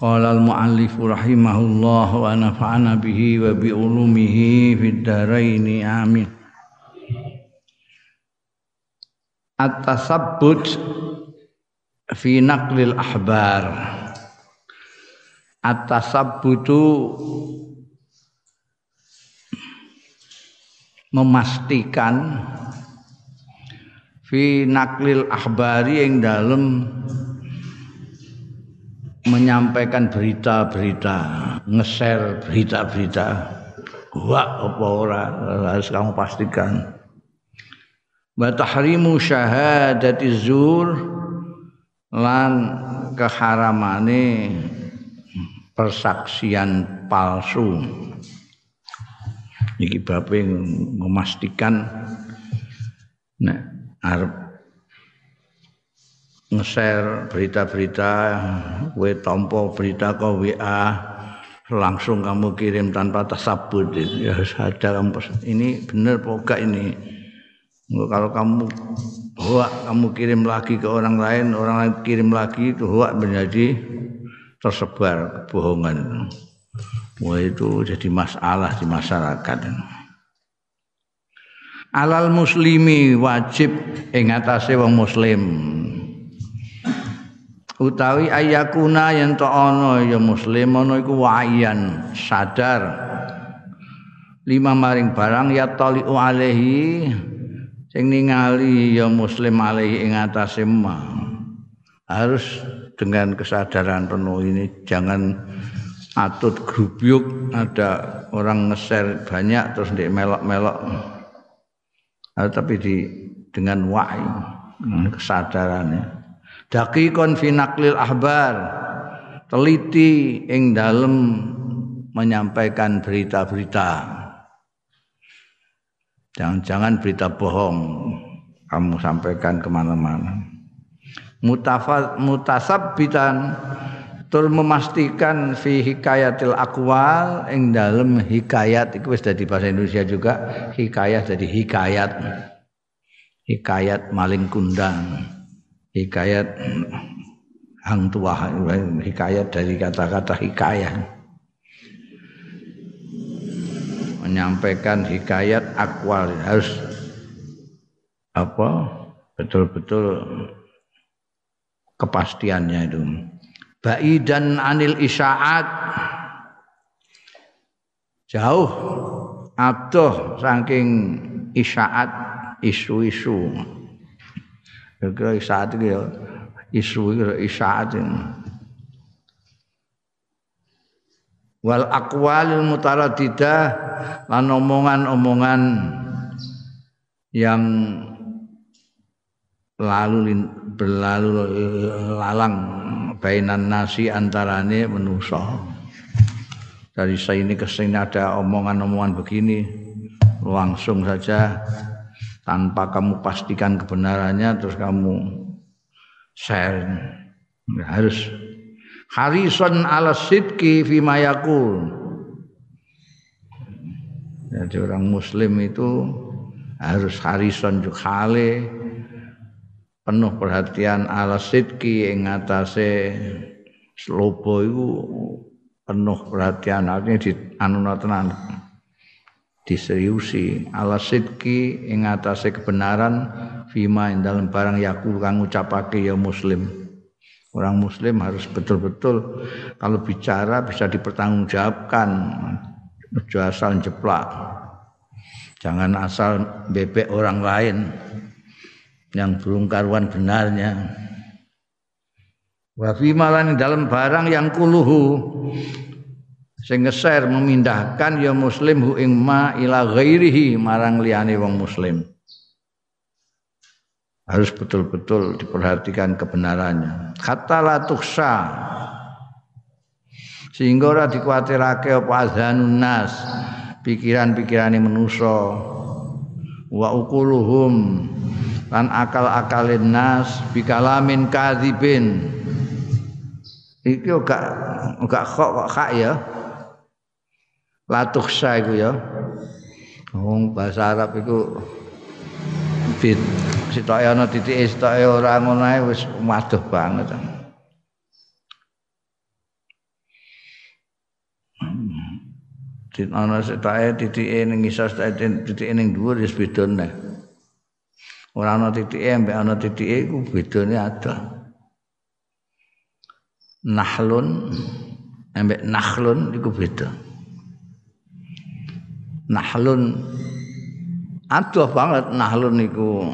Qala al-muallif rahimahullah wa nafa'ana bihi wa bi ulumihi fid dharain amin. At-tasabbut fi naqlil ahbar. At-tasabbutu memastikan fi naklil akhbari yang dalam menyampaikan berita-berita, nge-share berita-berita. Wah, apa ora harus kamu pastikan. Wa tahrimu syahadati zur lan keharamane persaksian palsu. Iki bape memastikan nek arep nge-share berita-berita, kowe tampa berita ke WA langsung kamu kirim tanpa tasabut ya ada kamu ini benar pokok ini? Kalau kamu hoak kamu kirim lagi ke orang lain orang lain kirim lagi itu hoak menjadi tersebar kebohongan. Wah itu jadi masalah di masyarakat. Alal muslimi wajib ing atase wong muslim utawi ayakuna yen to ana ya muslim ana iku wayan sadar. Lima maring barang ya taliu alaihi sing ningali ya muslim alaihi ing atase harus dengan kesadaran penuh ini jangan atut grubyuk ada orang nge-share banyak terus di melok-melok. Tapi di dengan wa'i kesadarannya Dakikon fi naqlil ahbar. Teliti ing dalem menyampaikan berita-berita. Jangan-jangan berita bohong kamu sampaikan ke mana-mana. Mutafat mutasabbitan tur memastikan fi hikayatil akwal ing dalem hikayat itu wis dadi bahasa Indonesia juga hikayat jadi hikayat. Hikayat maling kundang hikayat hang tua hikayat dari kata-kata hikayat. Menyampaikan hikayat akwal harus apa betul-betul kepastiannya itu. Dan anil isyaat. Jauh abduh saking isyaat isu-isu Kira isaat iki ya isu isaat. Wal aqwalil mutaraddidah lan omongan-omongan yang lalu berlalu lalang bainan nasi antarane manusa. Dari saya ini ke sini ada omongan-omongan begini langsung saja tanpa kamu pastikan kebenarannya terus kamu share. Harus. Harison ala sidki fi mayakul jadi orang muslim itu harus harison juga hale penuh perhatian ala sidki ing atase slobo itu penuh perhatian. Artinya di anu diseriusi. Ala sidki ing atase kebenaran fima ing dalam barang yakul kang ngucapake ya muslim. Orang muslim harus betul-betul kalau bicara bisa dipertanggungjawabkan. Ojo asal jeplak. Jangan asal bebek orang lain yang belum karuan benarnya. Wa fima dalam barang yang kuluhu sing ngeser memindahkan ya muslim hu ing ma ila ghairihi marang liyane wong muslim. Harus betul-betul diperhatikan kebenarannya. Kata la tuksa sehingga ora dikuatirake apa azanun nas pikiran-pikirane manusa wa ukuluhum lan akal-akalin nas bikalamin kadzibin. Iki gak gak kok kok ya latuh sa iku ya wong bahasa Arab iku bit sitoke ana titike sitoke ora ngono ae wis waduh banget Dit ana sitoke titike ning isor titike ning dhuwur wis beda neh. Ora ana titike mbek ana titike iku bedane ada. Nahlun mbek nakhlun iku beda. Nahlun adoh banget nahlun niku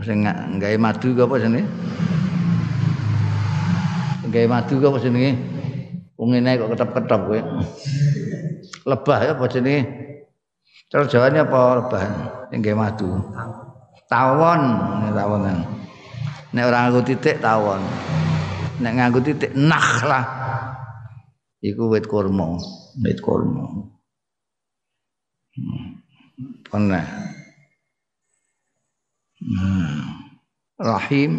sing gawe madu apa jenenge? Gawe madu apa jenenge? Wong ngene kok ketep-ketep kowe. Lebah ya apa jenenge? Cara Jawane apa lebah sing gawe madu? Tawon, tawonan. Nek ora nganggo titik tawon. Nek nganggo titik nakhlah. Iku wit kurma, wit kurma. Pernah. Hmm. Rahim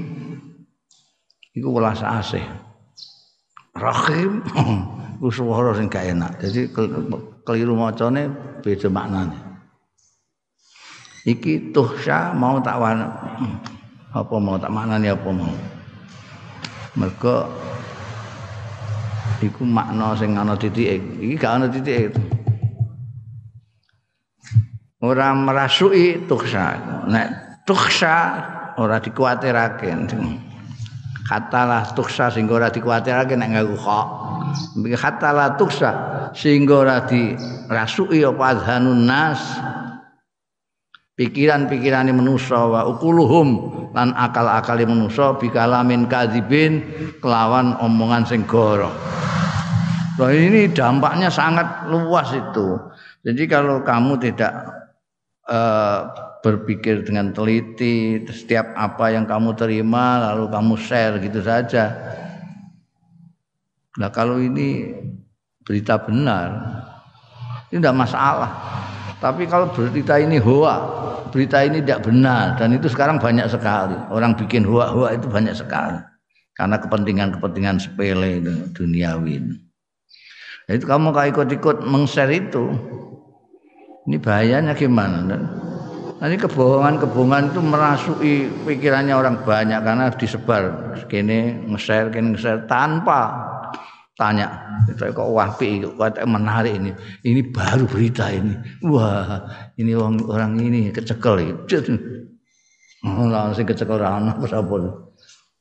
iku welas asih. Rahim iku swara sing gak enak. Jadi keliru macane beda maknane. Iki tuhsya mau tak apa mau tak maknane apa mau. Mergo iku makna sing ana titike. Iki gak ana titike. Ora merasuki tuhsya. Nek tukhsa ora dikuatirake katalah tukhsa sehingga ora dikuatirake nek nganggo kok katalah tukhsa sehingga ora dirasuki apa adhanun nas pikiran-pikirane manusa wa ukuluhum lan akal-akali manusa bikalamin kadzibin kelawan omongan sing. Nah ini dampaknya sangat luas itu. Jadi kalau kamu tidak uh, berpikir dengan teliti setiap apa yang kamu terima lalu kamu share gitu saja. Nah kalau ini berita benar ini tidak masalah. Tapi kalau berita ini hoa, berita ini tidak benar dan itu sekarang banyak sekali orang bikin hoa-hoa itu banyak sekali karena kepentingan-kepentingan sepele itu duniawi. Nah, itu kamu kalau ikut-ikut meng-share itu, ini bahayanya gimana? Nanti kebohongan-kebohongan itu merasuki pikirannya orang banyak karena disebar. Kini nge-share, kini nge-share tanpa tanya itu kok wapi kok menarik ini? Ini baru berita ini. Wah ini orang orang ini kecekel itu oh, langsung kecekel ana apa sapa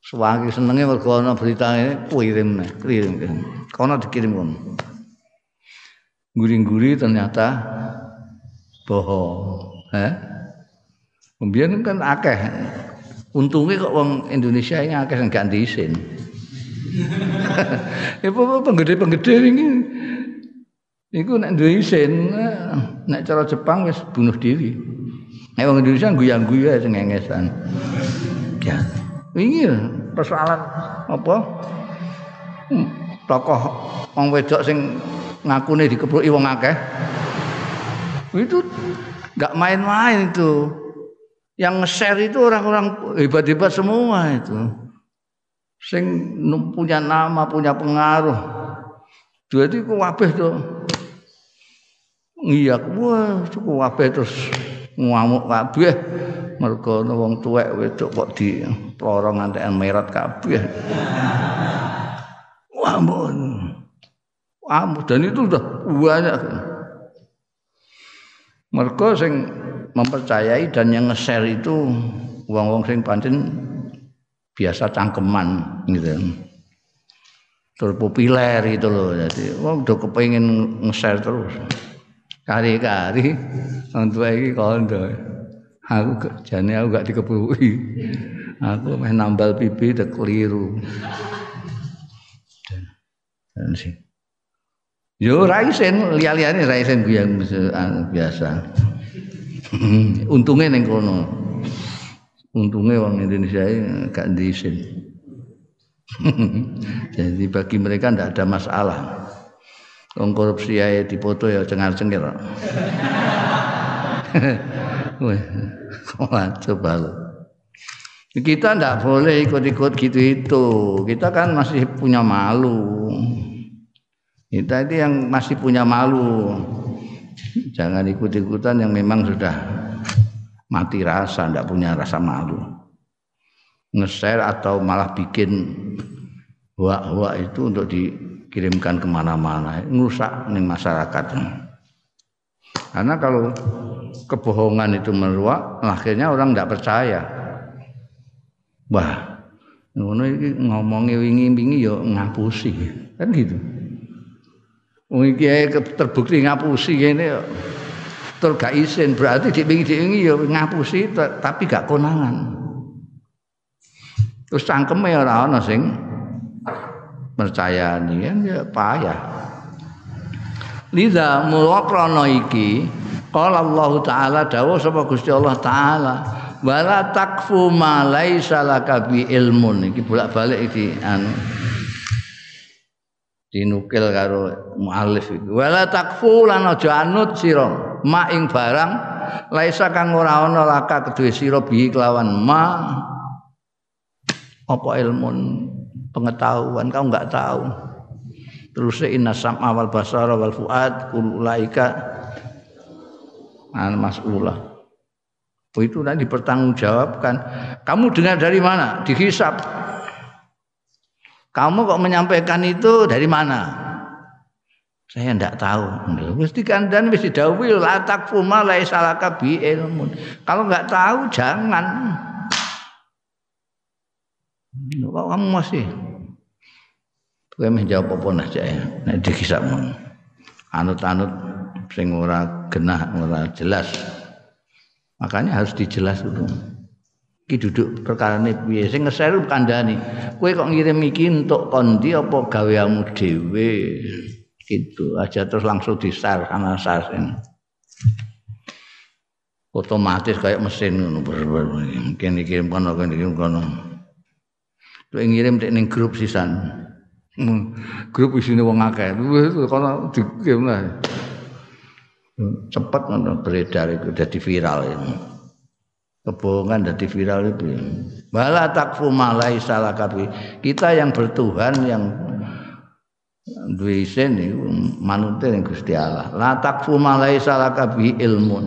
Suwangi senenge mergo berita ini kirim kirim kono dikirim kono guri-guri ternyata bohong eh Kemudian kan akeh. Untungnya kok wong Indonesia ini akeh sing gak diisin. Ibu penggede-penggede ini Iku nek duwe isin, nek cara Jepang wis bunuh diri. Nek wong Indonesia guyang-guyu sing ngengesan. Ya. Wingi persoalan apa? Hmm, tokoh wong wedok sing ngakune dikepruki wong akeh. Itu enggak main-main itu. Yang nge-share itu orang-orang hebat-hebat semua itu. Sing punya nama, punya pengaruh. Jadi ku wabeh tuh. Iya, wah, cukup wabeh terus ngamuk kabeh. Mergo wong tuwek wedok kok di plorong ngantekan merat kabeh. Wah, ampun. dan itu udah banyak. Mergo sing mempercayai dan yang nge-share itu wong-wong sing pancen biasa cangkeman gitu. Terus populer itu loh. Jadi wong udah kepengen nge-share terus. Kari-kari wong tua iki kondo. Aku jane aku gak dikepuki. Aku meh nambal pipi udah keliru. Dan sih. Yo raisen liya-liyane raisen yang biasa. Untungnya neng kono. Untungnya orang Indonesia gak diisin. Jadi bagi mereka tidak ada masalah. Wong korupsi ae dipoto ya cengar-cengir. Wah, coba lo. Kita tidak boleh ikut-ikut gitu itu. Kita kan masih punya malu. Kita itu yang masih punya malu. Jangan ikut-ikutan yang memang sudah mati rasa, tidak punya rasa malu. Nge-share atau malah bikin hua-hua itu untuk dikirimkan ke mana-mana. Ngusak nih masyarakat. Karena kalau kebohongan itu meluak, akhirnya orang tidak percaya. Wah, iki ngomongi wingi-wingi ya ngapusi. Kan gitu. Iki terbukti ngapusi ngene ya. Tur gak isin berarti dik wingi ya ngapusi tapi gak konangan. Terus cangkeme ora ana sing percayani kan ya payah. Liza mula krana iki qala Allah taala dawuh sapa Gusti Allah taala wala takfu ma laisa ilmun iki bolak-balik iki anu dinukil karo muallif iki wala takfu lan aja anut sira ma ing barang laisa kang ora ana laka kedue sira bi kelawan ma apa ilmun pengetahuan kau enggak tahu terus inna sam'a wal basara wal fuad ulaika an mas'ulah Oh, itu nanti dipertanggungjawabkan. Kamu dengar dari mana? Dihisap. Kamu kok menyampaikan itu dari mana? Saya tidak tahu. Mesti kandan mesti dawil latak fuma salaka bi ilmun. Kalau nggak tahu jangan. Kok kamu masih Kowe menjawab apa aja ya. Nek dikisahmu. Anut-anut sing ora genah, ora jelas. Makanya harus dijelas dulu. Ki duduk perkara ini piye sing ngeseru kandhani. Kowe kok ngirim iki untuk kondi apa gaweamu dhewe? Itu aja terus langsung di-share karena sasin. Otomatis kayak mesin ngono mungkin dikirim kono dikirim kono. Kowe ngirim ning grup sisan. Hmm, grup isine wong akeh. Kono dikirim lah. Cepat ngono beredar itu jadi viral ini. Kebohongan jadi viral itu. Bala takfu malai salah kapi. Kita yang bertuhan yang duwe isin niku manute ning Gusti Allah. La takfu malai salah kapi ilmun.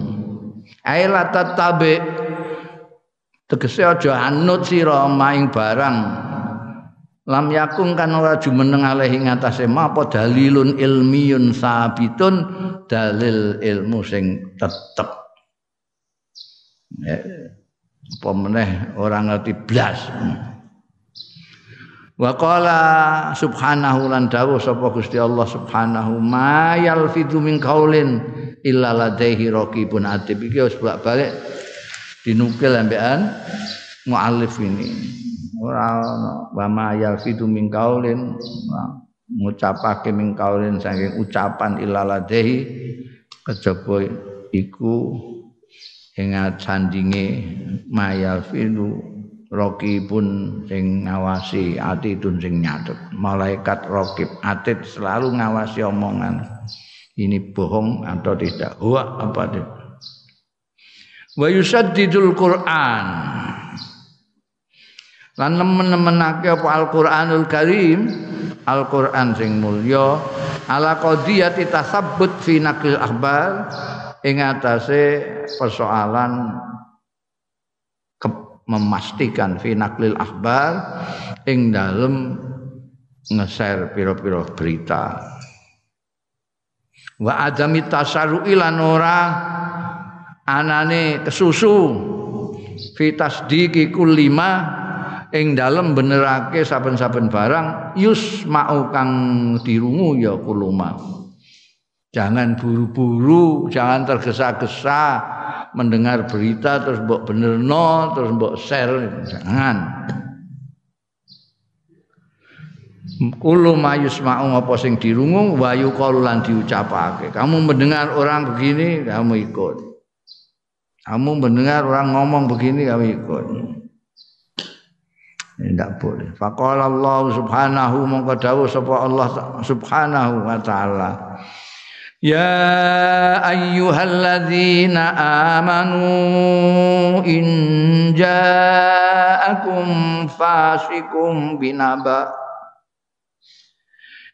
Ai la tatabe tegese aja anut sira maing barang lam yakung kan ora jumeneng alehi ngatasé apa dalilun ilmiyun sabitun dalil ilmu sing tetep ya, apa meneh ora ngerti blas. Wa qala subhanahu lan dawuh sapa Gusti Allah subhanahu ma yalfidu min qaulin illa ladaihi raqibun atib. Iki wis balik dinukil ambekan muallif ini. Ora ana wa ma yalfidu min qaulin ngucapake min qaulin saking ucapan ilaladhi kejaba iku ing sandinge mayalfidu raqibun sing ngawasi atidun sing nyatet malaikat raqib atid selalu ngawasi omongan. Ini bohong atau tidak? Huwa apa tidak wa yusaddidul qur'an. Lan nemen-nemenake apa? Al-Qur'anul Karim. Al-Qur'an sing mulya. Ala qadiyati tasabbut fi naqil akhbar ing atase persoalan memastikan fi naqlil akhbar ing dalem nge-share pira-pira berita. Wa adami tasarru'i lan ora anane kesusu fi tasdiqi kullima ing dalem benerake saben-saben barang yus mau kang dirungu ya kuluma jangan buru-buru jangan tergesa-gesa mendengar berita terus mbok benerno terus mbok share jangan Kulo mayus mau apa sing dirungu wayu lan diucapake. Kamu mendengar orang begini, kamu ikut. Kamu mendengar orang ngomong begini, kamu ikut. tidak boleh. Faqala Allah subhanahu mongko sapa Allah subhanahu wa taala. Ya ayyuhalladzina amanu in ja'akum fasikum binaba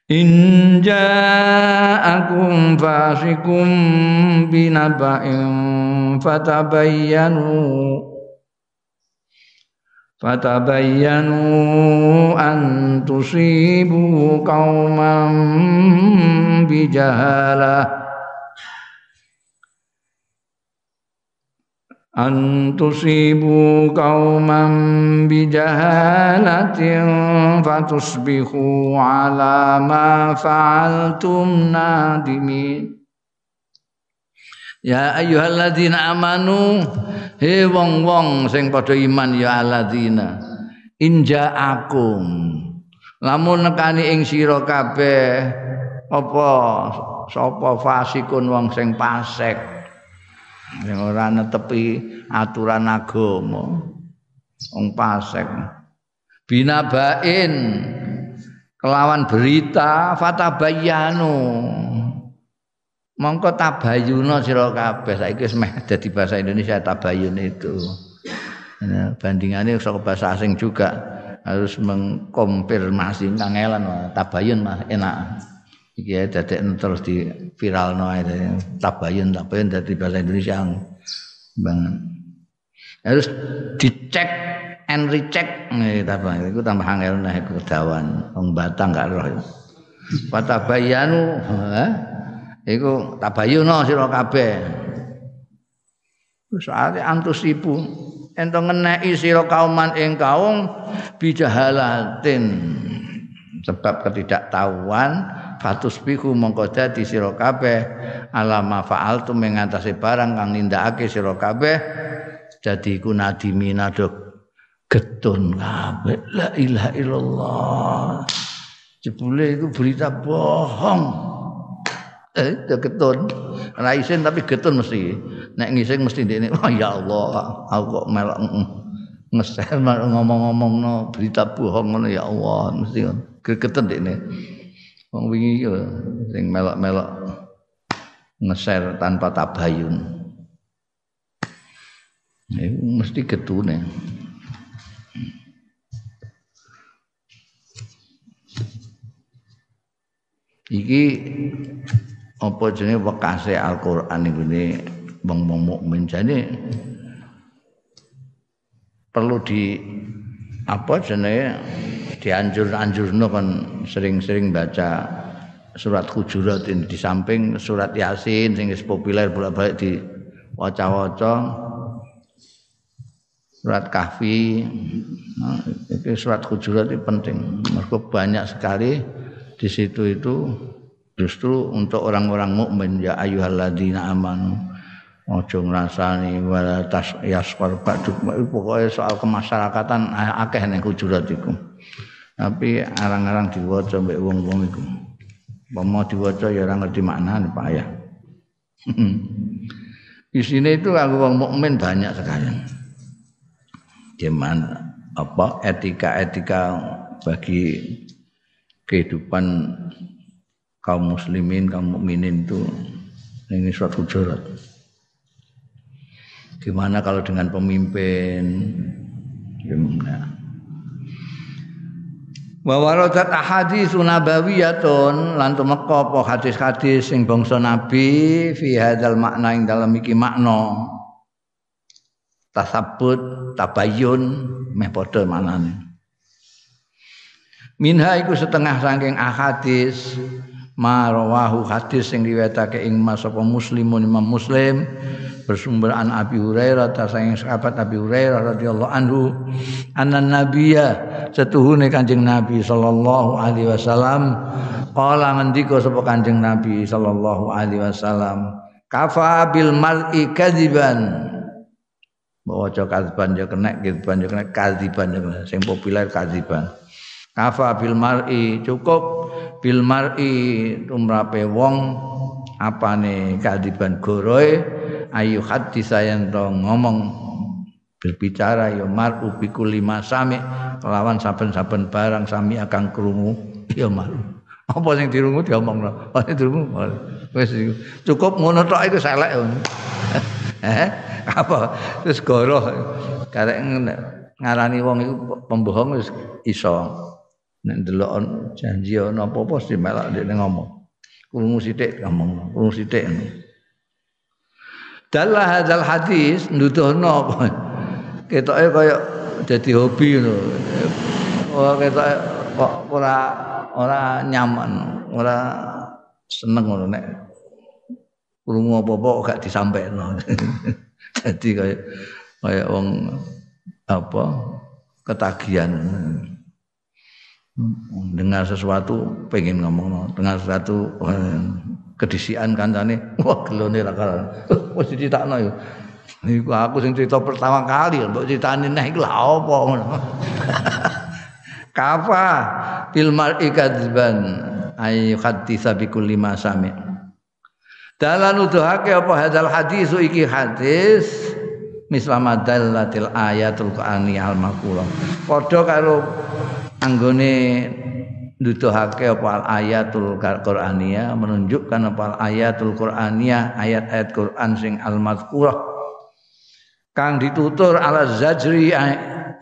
In ja'akum fasikum binaba'in fatabayyanu Fatabayyanu an tusibu qauman bijahalah an tusibu qauman bijahalatin fatusbihu ala ma fa'altum nadimin Ya ayyuhalladzina amanu he wong-wong sing padha iman ya alladzina injaakum lamun nekani ing sira kabeh apa sapa fasikun wong sing pasek? Sing ora netepi aturan agama wong pasek. Binabain kelawan berita fatabayyanu mongko tabayuna sira kabeh saiki wis meh dadi bahasa Indonesia tabayun itu. Nah, bandingannya saka bahasa asing juga harus mengkonfirmasi kangelan tabayun mah enak. Iki ya dadi terus di viral no tabayun tabayun dadi bahasa Indonesia. Bang harus dicek and recheck. Nih apa itu tambah angel nah kedawan. Wong batang gak roh. Patabayanu, eh? Iku tabayuna sira kabeh. Soale antus ibu ento ngeneki sira kauman ing kaum bijahalatin. Sebab ketidaktahuan fatus biku mongko dadi sira kabeh. Alama fa'altu mengatasi barang kang nindakake sira kabeh dadi iku nadimina do getun kabeh. La ilaha illallah. Jebule itu berita bohong eh ketun ra isin tapi getun mesti. Nek ngising mesti ndekne oh ya Allah aku kok melok ngeser ngomong-ngomong berita bohong ngono ya Allah mesti getun ndekne. Wong wingi yo sing melok-melok ngeser tanpa tabayun. Itu mesti getune. Iki apa jenenge wekase Al-Qur'an iku ne wong-wong mukmin? Jane perlu di apa jenenge dianjur-anjurno kan sering-sering baca surat Hujurat ini. Di samping surat Yasin sing populer bolak-balik di waca-waca. Surat Kahfi. Nah, itu surat Hujurat itu penting. Mereka banyak sekali di situ itu Justru untuk orang-orang mukmin ya ayyuhalladzina amanu ojo ngrasani wala tas yasqar baduk pokoke soal kemasyarakatan akeh ning kujurat iku. Tapi arang-arang diwaca mbek wong-wong iku. Mau diwaca ya ora ngerti maknane Pak Ayah. Di sini itu aku wong mukmin banyak sekali. Gimana apa etika-etika bagi kehidupan kaum muslimin, kaum mukminin itu ini suatu hujurat. Gimana kalau dengan pemimpin? Gimana? Wa waradat ahadits nabawiyatun lan tumeka apa hadis-hadis sing bangsa nabi fi hadzal makna ing dalam iki makna tasabbut tabayyun meh padha manane minha iku setengah saking ahadis marawahu hadis sing riwayatake ing Mas apa Muslimun Imam Muslim bersumber an Abi Hurairah ta saking sahabat Abi Hurairah radhiyallahu anhu anna nabiyya setuhune Kanjeng Nabi sallallahu alaihi wasallam qala ngendika sapa Kanjeng Nabi sallallahu alaihi wasallam kafa bil mar'i kadziban. Bawa kadziban yo kena kadziban yo kena kadziban sing populer kadziban. Kafa bil mar'i cukup bil mar'i tumrape wong apane kadiban goroe ayu hati sayan to ngomong berbicara ya mar'u bikul lima sami lawan saben-saben barang sami akan krungu ya malu apa sing dirungu diomongno? Apa sing dirungu? Cukup ngono tok iku selek. Eh apa? Terus goroh. Karek ngarani wong iku pembohong wis iso nek ndelok janji ana apa-apa mesti melak dhek ngomong krungu sithik ngomong krungu sithik Dalah hadzal hadis nuduhno apa ketoke kaya dadi hobi ngono. Oh ketoke kok ora ora nyaman, ora seneng ngono nek krungu apa-apa gak disampaikno. Dadi kaya kaya wong apa ketagihan dengar sesuatu pengen ngomong dengar sesuatu kedisian kancane. Wah gelone ra karan wis dicritakno yo. Niku aku sing cerita pertama kali mbok critani neh iku lha apa? Ngono kafa bil mar'i kadzban ay haditsa bi kulli ma sami. Dalan uduhake apa hadal hadis iki hadis? Mislama dallatil ayatul qur'aniyah al maqulah padha karo anggone nuduhake apa ayatul Qur'aniyah menunjukkan apa ayatul Qur'aniyah ayat-ayat Quran sing al-mazkurah kang ditutur ala zajri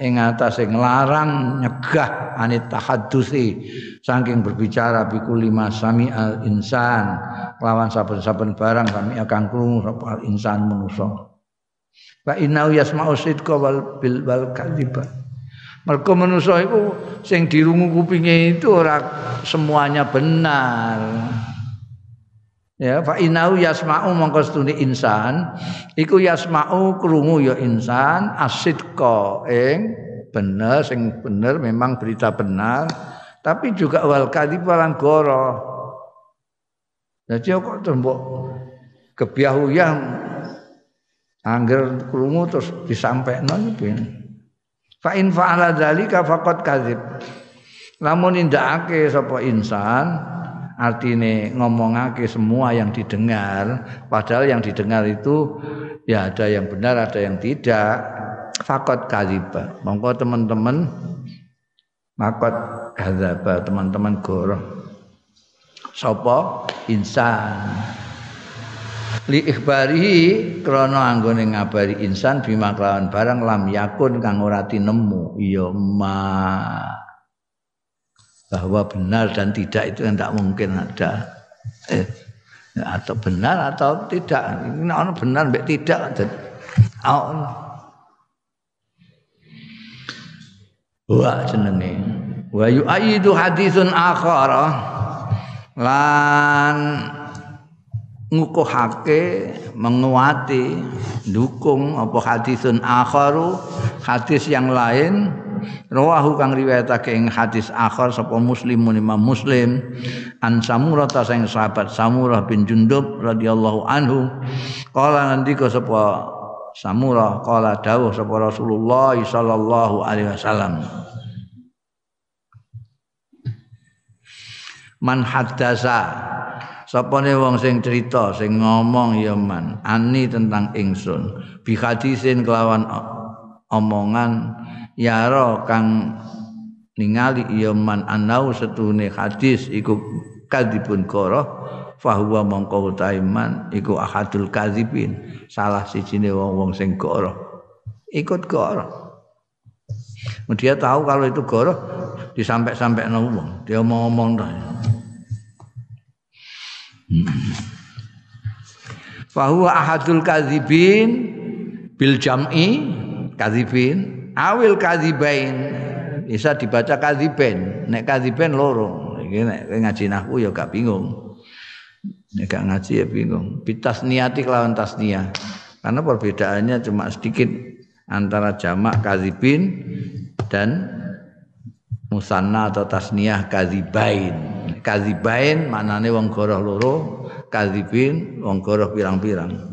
ing atase nglarang nyegah anit tahaddusi saking berbicara bikul lima sami al insan. Lawan saben-saben barang kami akan krungu sapa al insan manusa wa inna yasma'u sidqa wal bil wal kadhiba Mergo manusa iku sing dirungu kupinge itu ora semuanya benar. Ya, fa inau yasma'u mongko stune insan iku yasma'u krungu ya insan asidqa ing bener sing bener memang berita benar tapi juga wal kadhib lan goro. Jadi kok tembok kebiahuyah angger krungu terus disampaikno iki Fa in fa'ala dzalika faqad kadzib. Lamun nindakake sapa insan artine ngomongake semua yang didengar padahal yang didengar itu ya ada yang benar ada yang tidak fakot kadzib. Monggo teman-teman makot kadzaba teman-teman goroh sapa insan li ikhbarihi krana anggone ngabari insan bima kelawan barang lam yakun kang ora tinemu. Iya ma. Bahwa benar dan tidak itu tidak mungkin ada. Eh, atau benar atau tidak. Ini ono benar mbek tidak. Ono wa jenenge. Wa yu'aidu haditsun akhara. Lan ngukuhake menguati dukung apa hadisun akharu hadis yang lain. Rawahu kang riwayatake ing hadis akhar sapa muslimun imam muslim an samurah ta sing sahabat samurah bin jundub radhiyallahu anhu kala ngendika sapa samurah kala dawuh sapa rasulullah sallallahu alaihi wasallam. Man haddasa Sapane wong sing cerita, sing ngomong ya man, ani tentang ingsun. Bi hadisin kelawan omongan yaro kang ningali ya man anau setune hadis iku kadipun koro fahuwa mongko utaiman iku ahadul kadzibin. Salah sijine wong-wong sing goro ikut goro dia tahu kalau itu goro disampai-sampai ngomong dia mau ngomong Fahuwa ahadul kadzibin bil jam'i kadzibin awil kadzibain bisa dibaca kadziben nek kadziben loro. Iki nek ngaji nahwu ya gak bingung. Nek gak ngaji ya bingung. Bitas niati lawan tasniyah. Karena perbedaannya cuma sedikit antara jamak kadzibin dan musanna atau tasniyah kadzibain kadzibain maknane wong goroh loro kadzibin wong goroh pirang-pirang.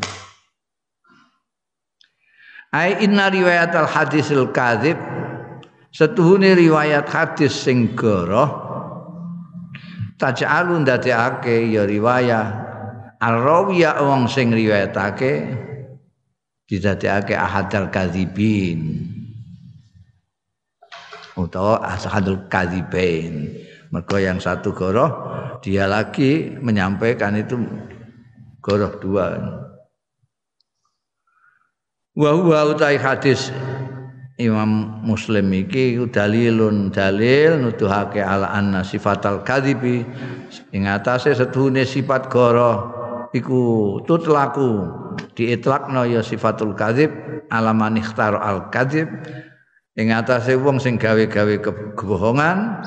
Ai inna riwayat al hadisil kadzib setuhune riwayat hadis sing goroh taj'alu ndadekake ya riwayah ar-rawiya wong sing riwayatake didadekake ahadal kadzibin utawa ashadul kadzibain mergo yang satu goroh dia lagi menyampaikan itu goroh dua. Wa huwa utai hadis Imam Muslim iki dalilun dalil nuduhake ala anna sifatal kadzibi ing atase setuhune sifat goro iku tutlaku diitlakno ya sifatul kadzib ala man ikhtar al kadzib. Ing atase wong sing gawe-gawe kebohongan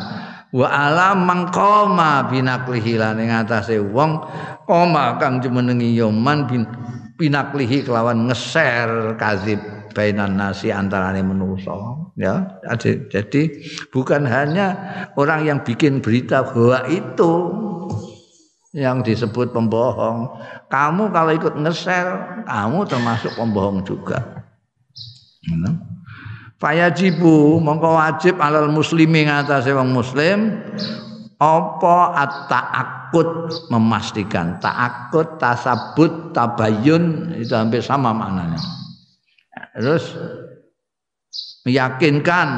wa ala mangkoma binaklihi lan ing atase wong koma kang jumenengi ya man bin binaklihi kelawan ngeser kadzib bainan nasi antarane manusa ya. Jadi bukan hanya orang yang bikin berita bahwa itu yang disebut pembohong. Kamu kalau ikut ngeser kamu termasuk pembohong juga Fayajibu mongko wajib alal muslimi ngatasé wong muslim apa at-ta'akkud memastikan ta'akkud tasabut tabayun itu hampir sama maknanya. Terus meyakinkan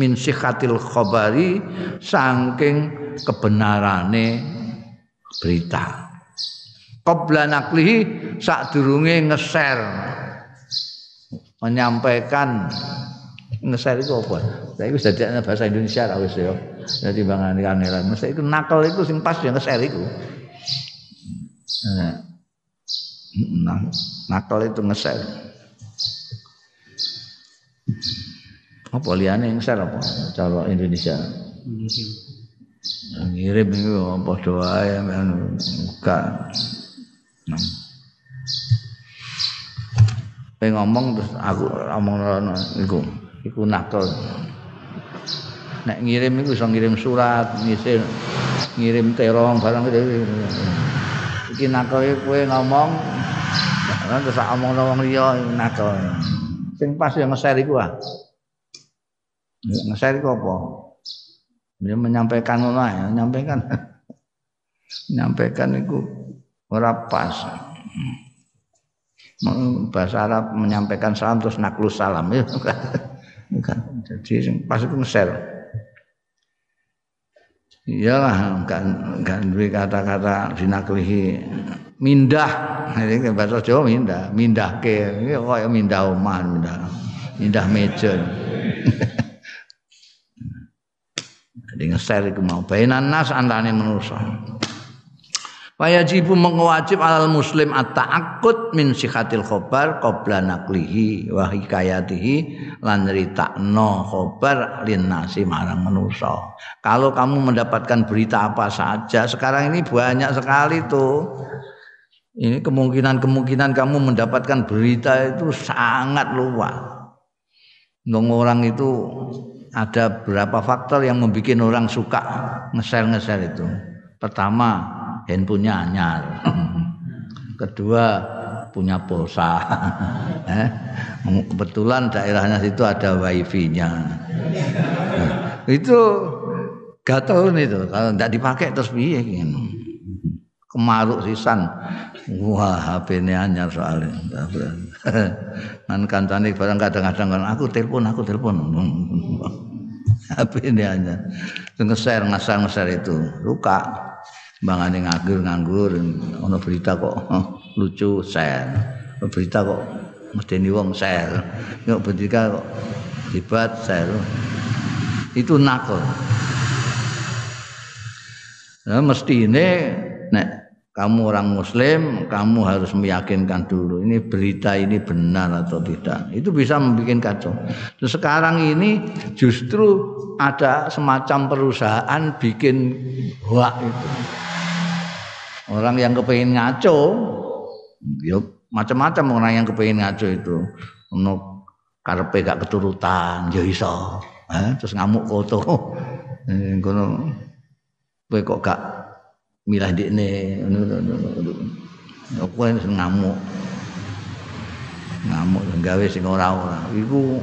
min sikhatil khabari saking kebenarane berita. Qabla naklihi sadurunge ngeser menyampaikan ngeser itu apa? Saya itu jadi bahasa Indonesia lah wis ya. Jadi bangan kanelan. Mesti itu nakal itu sing pas ya ngeser itu. Nah, nakal itu ngeser. apa liane yang share apa cara Indonesia ngirim itu apa doa ya enggak nah. pengen ngomong terus aku ngomong iku iku nakal nek ngirim iku iso ngirim surat ngisir ngirim terong barang gitu iki nakal kowe ngomong terus ngomong wong liya nakal sing pas yang nge-share iku ah. Nge-share iku apa? Dia menyampaikan ngono ya, menyampaikan. menyampaikan itu ora pas. Bahasa Arab menyampaikan salam terus naklus salam ya. Bukan. Jadi pas itu nge-share. Iyalah kan kan duwe kata-kata dinaklihi. Mindah. Ini bahasa Jawa mindah. Mindahke iki kaya mindah omah mindah mindah meja. Jadi ngeser iku mau. Bainan nas antane manusa Wajibu mengwajib alal muslim at-ta'akkud min sikhatil khobar qabla naklihi wa hikayatihi lan ritakno khobar lin nasi marang manusa. Kalau kamu mendapatkan berita apa saja, sekarang ini banyak sekali tuh ini kemungkinan-kemungkinan kamu mendapatkan berita itu sangat luas. Orang itu ada berapa faktor yang membuat orang suka ngeser-ngeser itu. Pertama, handphonenya anyar. Kedua, punya pulsa. eh, kebetulan daerahnya situ ada wifi-nya. itu gatel itu. Kalau tidak dipakai terus piye kemaruk sisan. Wah HP ini anyar soalnya. Kan kancane barang kadang-kadang kan aku telepon aku telepon. HP ini anyar. Ngeser ngeser ngeser itu. Luka bangane nganggur nganggur ono berita kok lucu share berita kok mesti wong share kok berita kok hebat share itu nakal nah, mesti ini nek kamu orang muslim, kamu harus meyakinkan dulu ini berita ini benar atau tidak. Itu bisa membuat kacau. Terus sekarang ini justru ada semacam perusahaan bikin hoak itu. Orang yang kepengen ngaco, ya macam-macam orang yang kepengen ngaco itu. Ono karpe gak keturutan, ya iso. Eh, terus ngamuk foto. Eh, kono kok gak milah dikne aku ngamuk ngamuk gawe sing ora ora iku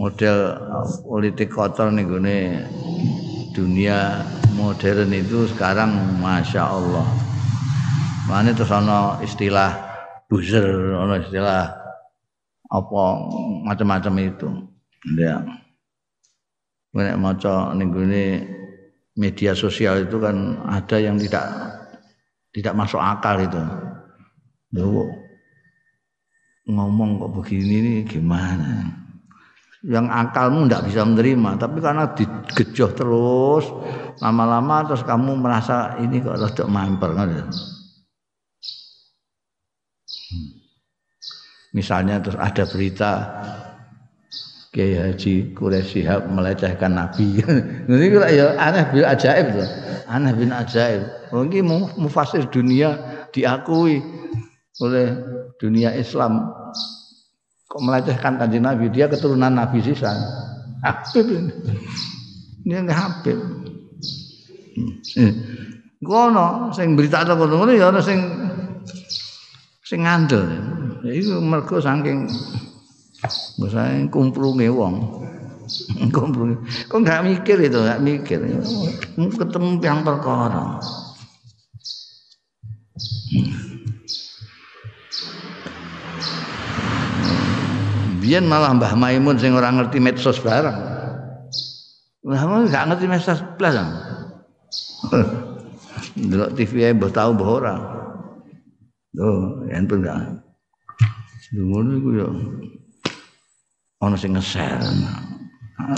model politik kotor nih dunia modern itu sekarang masya Allah mana terus ono istilah buzzer ono istilah apa macam-macam itu ya nek maca ning media sosial itu kan ada yang tidak tidak masuk akal itu. Loh, ngomong kok begini nih gimana? Yang akalmu tidak bisa menerima, tapi karena digejoh terus, lama-lama terus kamu merasa ini kok rada mamper kan? Misalnya terus ada berita Kiai Haji Quraisy melecehkan Nabi. Ini kira ya aneh bin ajaib tuh. Aneh bin ajaib. Mungkin mufasir dunia diakui oleh dunia Islam kok melecehkan kanjeng Nabi dia keturunan Nabi sisa Habib ini ini nggak Habib Gono sing berita ada kono ya ana sing sing ngandel. Ya iku mergo saking Misalnya kumplunge wong. kumplunge. Kok enggak mikir itu, enggak mikir. Ketemu yang perkara. Biyen malah Mbah Maimun sing ora ngerti medsos barang. Mbah Maimun enggak ngerti medsos blas. Delok TV ae mbah tau mbah ora. Loh, enten enggak. Ngono iku ya ana sing nge-share.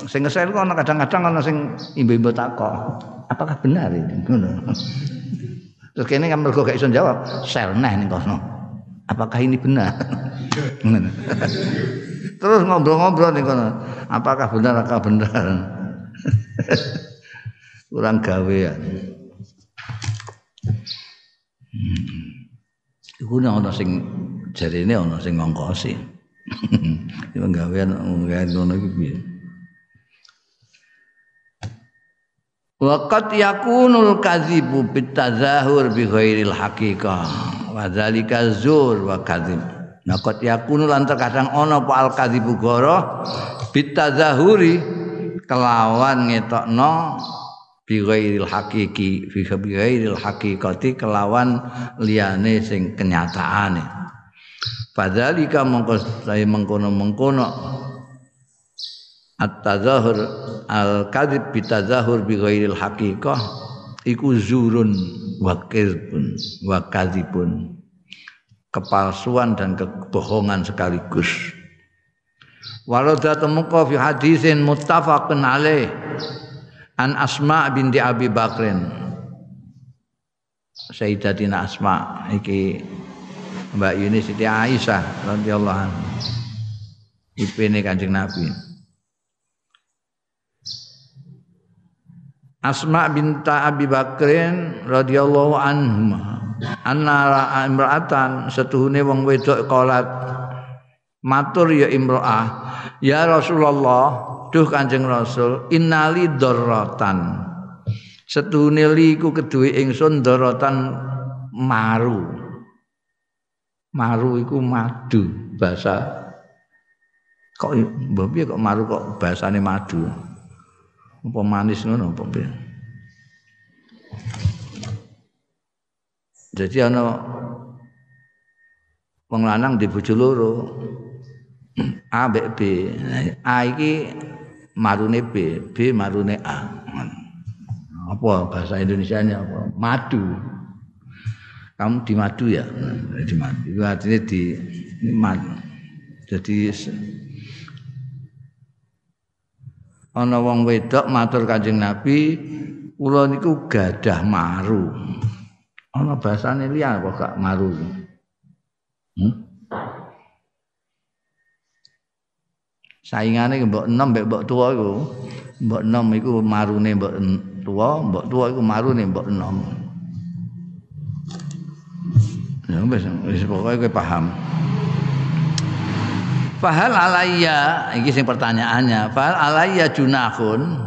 Sing nge-share kok ana kadang-kadang ana sing imbe-imbe takok. Apakah benar ini? Ngono. Terus kene kan mergo gak iso jawab, share neh ning kono. Apakah ini benar? Terus ngobrol-ngobrol ning kono. Apakah benar? Apakah benar? Kurang gawean. Hmm. Iku ana sing jarine ana sing ngongkosi. Penggawean penggawean ngono iki piye? Waqat yakunul kadzibu bitazahur bi ghairil haqiqah wa dzalika zur wa kadzib. Qad yakunu lan terkadang ana apa al kadzibu goro bitazahuri kelawan ngetokno bi ghairil haqiqi fi ghairil haqiqati kelawan liyane sing kenyataane. Fadzalika mongko saya mengkono-mengkono at-tazahur al-kadzib bi tazahur bi ghairil haqiqah iku zurun wa kadzibun wa kadzibun kepalsuan dan kebohongan sekaligus walau temuka fi hadisin muttafaqun alaih an Asma binti Abi Bakrin Sayyidatina Asma iki Mbak Yuni Siti Aisyah radhiyallahu anha. Ipene Kanjeng Nabi. Asma binta Abi Bakrin radhiyallahu anhu anna imra'atan setuhune wong wedok kolat. Matur ya imra'ah. Ya Rasulullah duh Kanjeng Rasul innali darratan setuhune li iku keduwe ingsun darratan maru. Maru iku madu bahasa kok mbah kok maru kok bahasane madu apa manis ngono apa jadi ana wong lanang di bojo loro A B B. A iki marune B B marune A. Apa bahasa Indonesia apa? Madu. Kamu di madu ya? Di madu artinya di madu. Jadi ana wong wedok matur Kanjeng Nabi kula niku gadah maru ana bahasane liya kok gak maru hmm? saingane mbok enom mbek mbok tuwa iku mbok enom iku marune mbok tuwa mbok tuwa iku marune mbok enom Ya wis wis pokoke paham. Fahal alayya iki sing pertanyaannya, fahal alayya junahun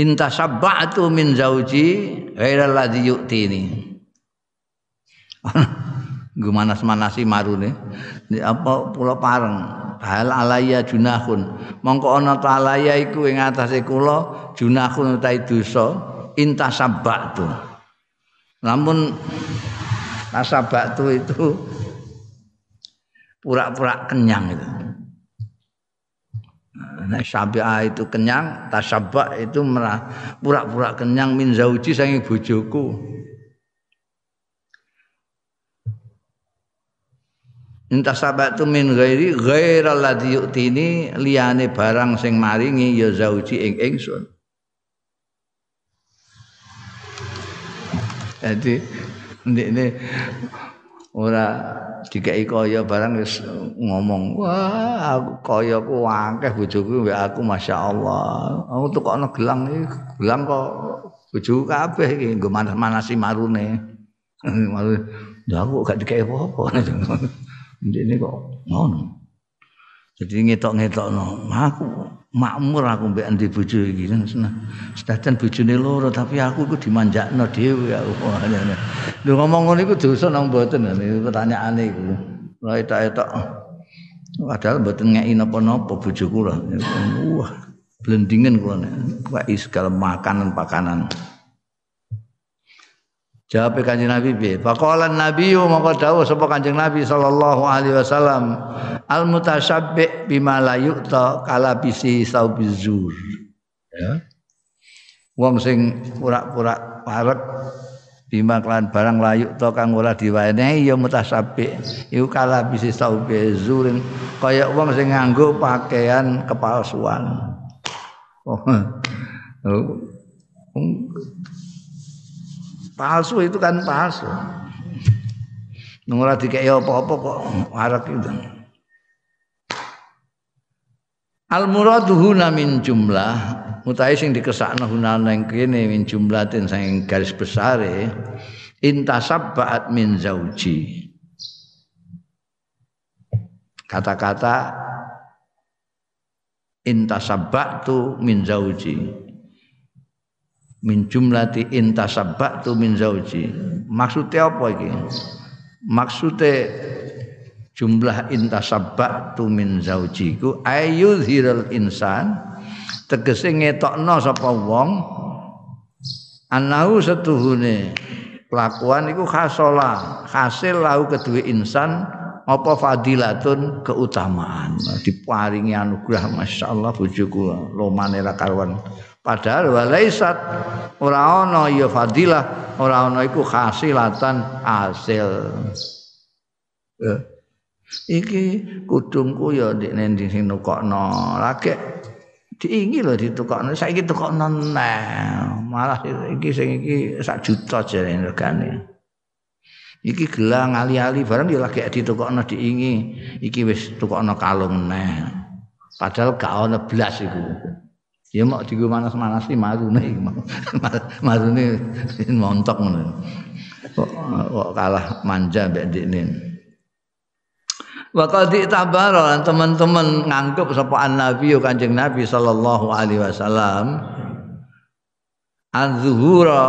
intasabba'tu min zauji ghairal ladzi yu'tini. Gue manas-manasi marune. Apa pulau pareng. Hal alaya junahun. Mongko ana ta alaya iku ing atase kula junahun utahe dosa intasabba'tu. Namun nasabatu itu pura-pura kenyang itu. Nek syabi'a itu kenyang, tasyabba itu merah pura-pura kenyang min zauji saking bojoku. Entah sahabat tu min ghairi ghairal ladzi yu'tini liyane barang sing maringi ya zauji ing ingsun. Jadi ini ora dikai kaya barang wis ngomong wah aku kaya ku akeh bojoku mbek aku masyaallah aku tukokno gelang iki gelang kok bojoku kabeh iki nggo manas-manasi marune. Malu aku gak dikai apa-apa. Ini kok ngono. Jadi ngetok-ngetokno aku makmur aku mbek endi bojo iki sedajan bojone loro tapi aku iku dimanjakno dhewe aku lho ngomong ngono iku dosa nang mboten pertanyaane iku. Lha etok-etok. Padahal mboten ngeki napa-napa bojoku lho wah blendingen kula nek. Segala makanan-pakanan Jawab kanjeng Nabi piye? Faqala Nabi maka dawuh sapa kanjeng Nabi sallallahu alaihi wasallam al mutasyabbi bima la yu'ta kala bisi saubizur. Ya. Wong sing pura-pura parek bima kelan barang layuk to kang ora diwenehi ya mutasabbi iku kala bisi saubizur kaya wong sing nganggo pakaian kepalsuan. Oh. Palsu itu kan palsu. Nunggu dikei apa-apa kok warak itu. Al muradu huna min jumlah mutai sing dikesakno huna ning kene min jumlatin sing garis besare intasabbaat min zauji. Kata-kata intasabbatu min zauji min jumlati intasabbatu min zauji. Maksudnya apa iki? Maksudnya jumlah intasabbatu min zauji ku ayyuzhirul insan tegese ngetokno sapa wong anahu setuhune kelakuan iku khasola hasil lahu kedua insan apa fadilatun keutamaan diparingi anugerah masyaallah bojoku lomane ra karuan Padahal walaisat ora ana ya fadilah, ora ana iku hasilatan hasil. Ya. Iki kudungku ya ndekne ndi sing nukokno. Lagi diingi lho ditukokno. Saiki tukokno neh. Malah iki sing iki sak juta jare regane. Iki gelang ali-ali barang ya lagi ditukokno diingi. Iki wis tukokno kalung neh. Padahal gak ana blas iku. Ya mau digo manas-manas iki marune iki. Marune montok ngono. Kok, kok kalah manja mbek ndekne. Wa qad tabara teman-teman nganggep sapa nabi Kanjeng Nabi sallallahu alaihi wasallam az-zuhura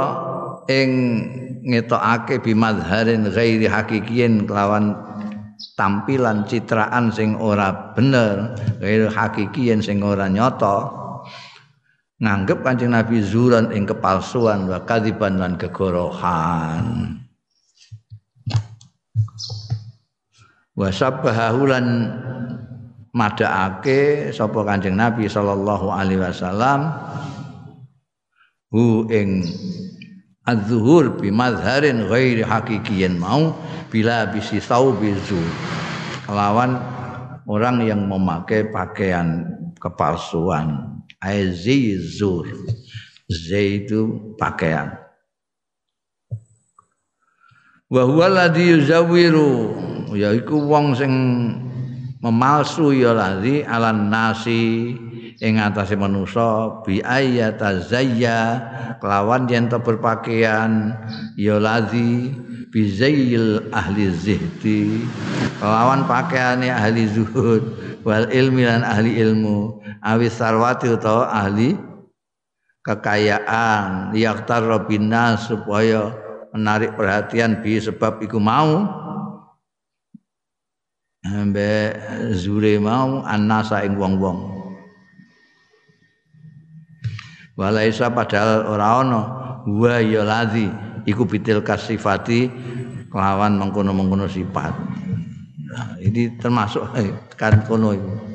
ing ngetokake bimadharin ghairi hakikiyin kelawan tampilan citraan sing ora bener ghairi hakikiyin sing ora nyata nganggep Kanjeng Nabi zuran ing kepalsuan wa kadziban lan kegorohan. Wa sabbahu lan madhaake sapa Kanjeng Nabi sallallahu alaihi wasallam hu ing az-zuhur bi mazharin ghairi hakikiyin mau bila bisi saubizu lawan orang yang memakai pakaian kepalsuan aizizur z itu pakaian. Wa huwa yuzawiru. Yaiku wong sing memalsu ya ladzi alan nasi ing atase manusa bi ayata zayya kelawan yen berpakaian ya ladzi bi zayyil ahli zihdi kelawan pakaiane ahli zuhud wal ilmi lan ahli ilmu. Awis sarwati utawa ahli kekayaan. Yaktar robina supaya menarik perhatian bi sebab iku mau. Ambe zure mau annasa ing wong-wong. Walaisa padahal ora ana wa ya ladzi iku bitil kasifati kelawan mengkono-mengkono sifat nah, ini termasuk kan kono itu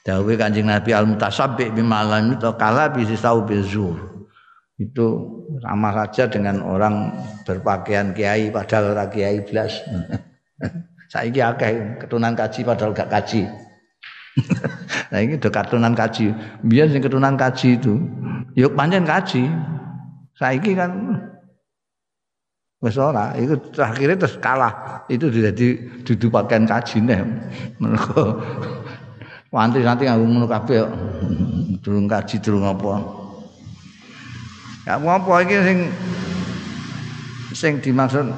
Dawe Kanjeng Nabi al mutasabbi bimalam itu kala bisa tahu bezur. Itu sama saja dengan orang berpakaian kiai padahal ora kiai blas. Saiki akeh ketunan kaji padahal gak kaji. nah ini udah ketunan kaji. Biar sing ketunan kaji itu, yuk panjang kaji. Saiki kan wis ora, itu terakhirnya terus kalah. Itu jadi duduk pakaian kaji nih. Mereka Wantri nanti nganggo ngono kabeh. Durung kaji durung apa. Ya apa iki sing sing dimaksud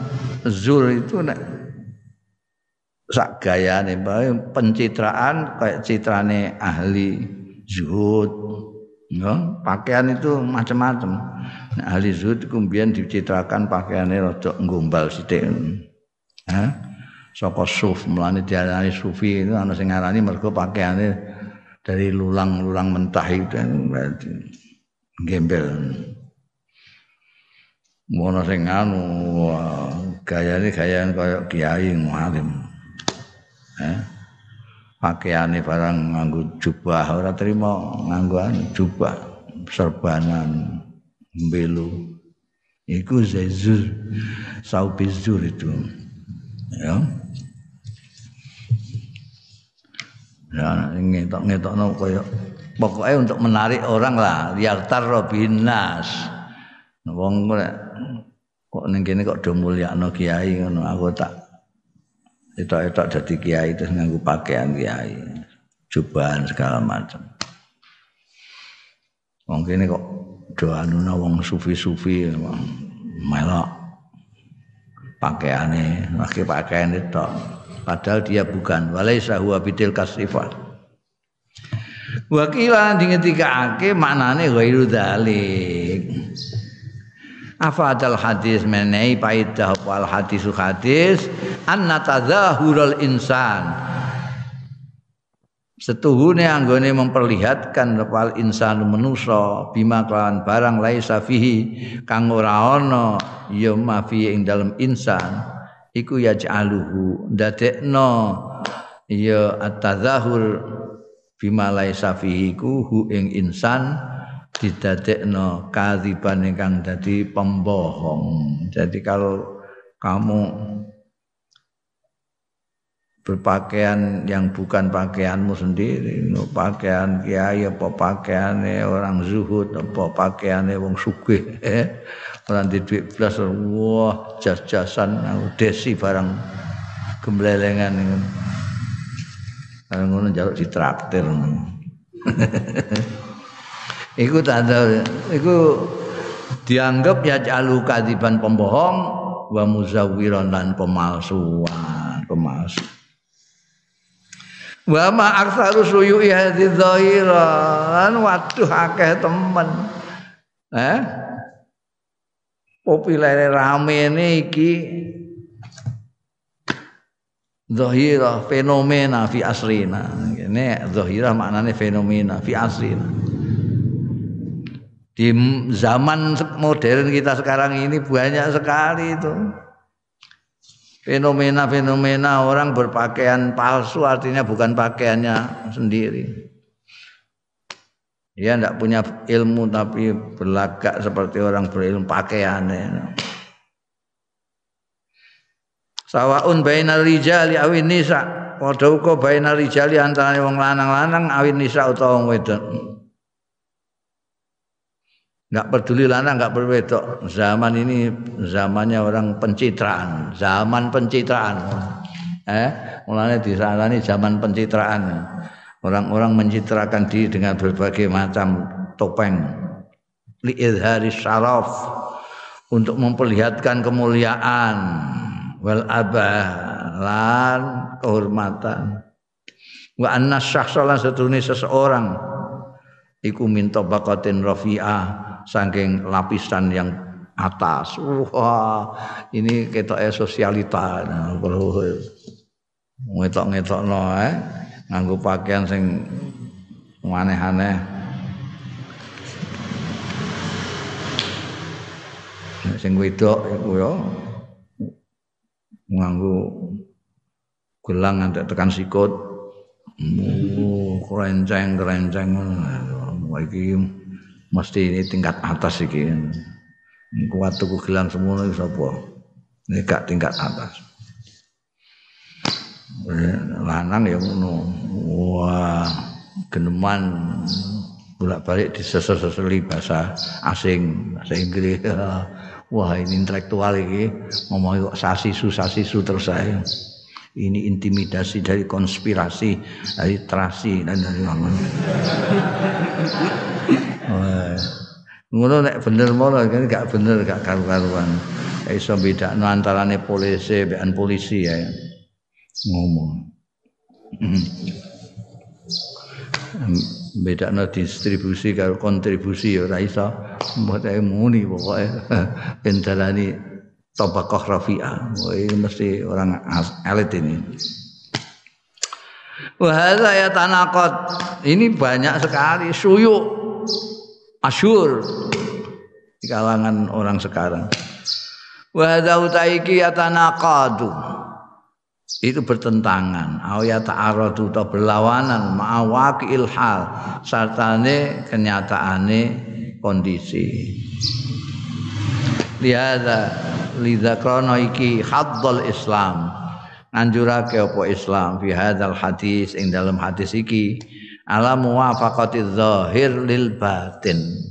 zur itu nek sak gayane pencitraan kayak citrane ahli zuhud ya pakaian itu macam-macam nah, ahli zuhud kemudian dicitrakan pakaiannya rada nggombal sithik ha saka suf mulane diarani sufi itu ana sing ngarani mergo pakaiane dari lulang-lulang mentah itu berarti gembel Mono sing anu gayane gayane kaya kiai ngalim. Eh? Pakaiane barang nganggo jubah ora terima nganggo anu, jubah serbanan mbelu. Iku zezur saubizur itu. Ya. Ya ngetok-ngetokno kaya pokoknya untuk menarik orang lah liar binas. Wong kok ning kene kok do mulyakno kiai ngono aku tak etok-etok dadi kiai terus nganggo pakaian kiai. Jubahan segala macam. Wong kene kok do anuna wong sufi-sufi melok pakaiane, pakai pakaian itu padahal dia bukan walaisa huwa bidil kasifat Wakila dingetikake maknane ghairu dzalik. Afadal hadis menai paidah wal hadis hadis anna tadzahurul insan. Setuhune anggone memperlihatkan wal insan manusa bima kelawan barang laisa fihi kang ora ana ya mafi ing dalem insan iku yaj'aluhu ndadekno ya at-tadzahur bima laisa fihi ku ing insan didadekno kadziban ingkang dadi pembohong. Jadi kalau kamu berpakaian yang bukan pakaianmu sendiri, pakaian kiai apa pakaiannya orang zuhud apa pakaiannya wong sugih, eh? orang di duit plus wah jas-jasan desi barang gemblelengan kalau ngono jaluk ditraktir Iku tanda iku dianggap ya jalu kadiban pembohong wa muzawwiran lan pemalsuan, pemalsu. Wa ma aktsaru suyu'i hadhihi dhahiran waduh akeh temen. Eh? populere rame ini iki. Zahira fenomena fi asrina. Ini zahira maknanya fenomena fi asrina. Di zaman modern kita sekarang ini banyak sekali itu fenomena-fenomena orang berpakaian palsu artinya bukan pakaiannya sendiri dia tidak punya ilmu tapi berlagak seperti orang berilmu pakaiannya. Sawaun bainal rijali awin nisa. Padha uga bainal rijali antara wong lanang-lanang awin nisa utawa wong. Enggak peduli lanang enggak berwedok. Zaman ini zamannya orang pencitraan, zaman pencitraan. Eh, mulane disarani zaman pencitraan. Orang-orang mencitrakan diri dengan berbagai macam topeng. Li'idhari syaraf. Untuk memperlihatkan kemuliaan. Wal abah. Lan kehormatan. Wa anna syahsalan seturuni seseorang. Iku minta bakatin rafi'ah. Saking lapisan yang atas. Wah, ini ketoknya sosialita. Nah, ngetok-ngetok no, eh. Nganggo pakaian sing aneh-aneh sing wedok iku ya. Nganggo gelang ngantek tekan sikut. Oh, kerenceng-kerenceng. Iki mesti ini tingkat atas iki. Kuat tuku gelang semono iki sapa? Ini gak tingkat atas. Lanang ya ngono. Wah, geneman bolak-balik disesel-seseli bahasa asing, bahasa Inggris. Wah, ini intelektual iki ngomong kok sasisu sasisu terus saya. Ini intimidasi dari konspirasi, dari terasi dan dari ngomong. Ngono nek bener mono kan gak bener gak karu-karuan. Iso bedakno antarane polisi bekan polisi ya. Ngomong. bedakno distribusi karo kontribusi ya ora iso. Mbok muni pokoke. Ben dalani tabaqah rafi'ah. Ini mesti orang elit ini. Wahada ya tanakot ini banyak sekali suyuk asyur. Di kalangan orang sekarang. Wahada utaiki ya tanakadu itu bertentangan. Ya ta'aradu atau berlawanan. Ma'awaki ilhal. Sartane kenyataane kondisi. Lihada lidha krono iki haddal islam. Anjurake apa islam. Fi hadzal hadis ing dalam hadis iki ala muwafaqati zahir lil batin.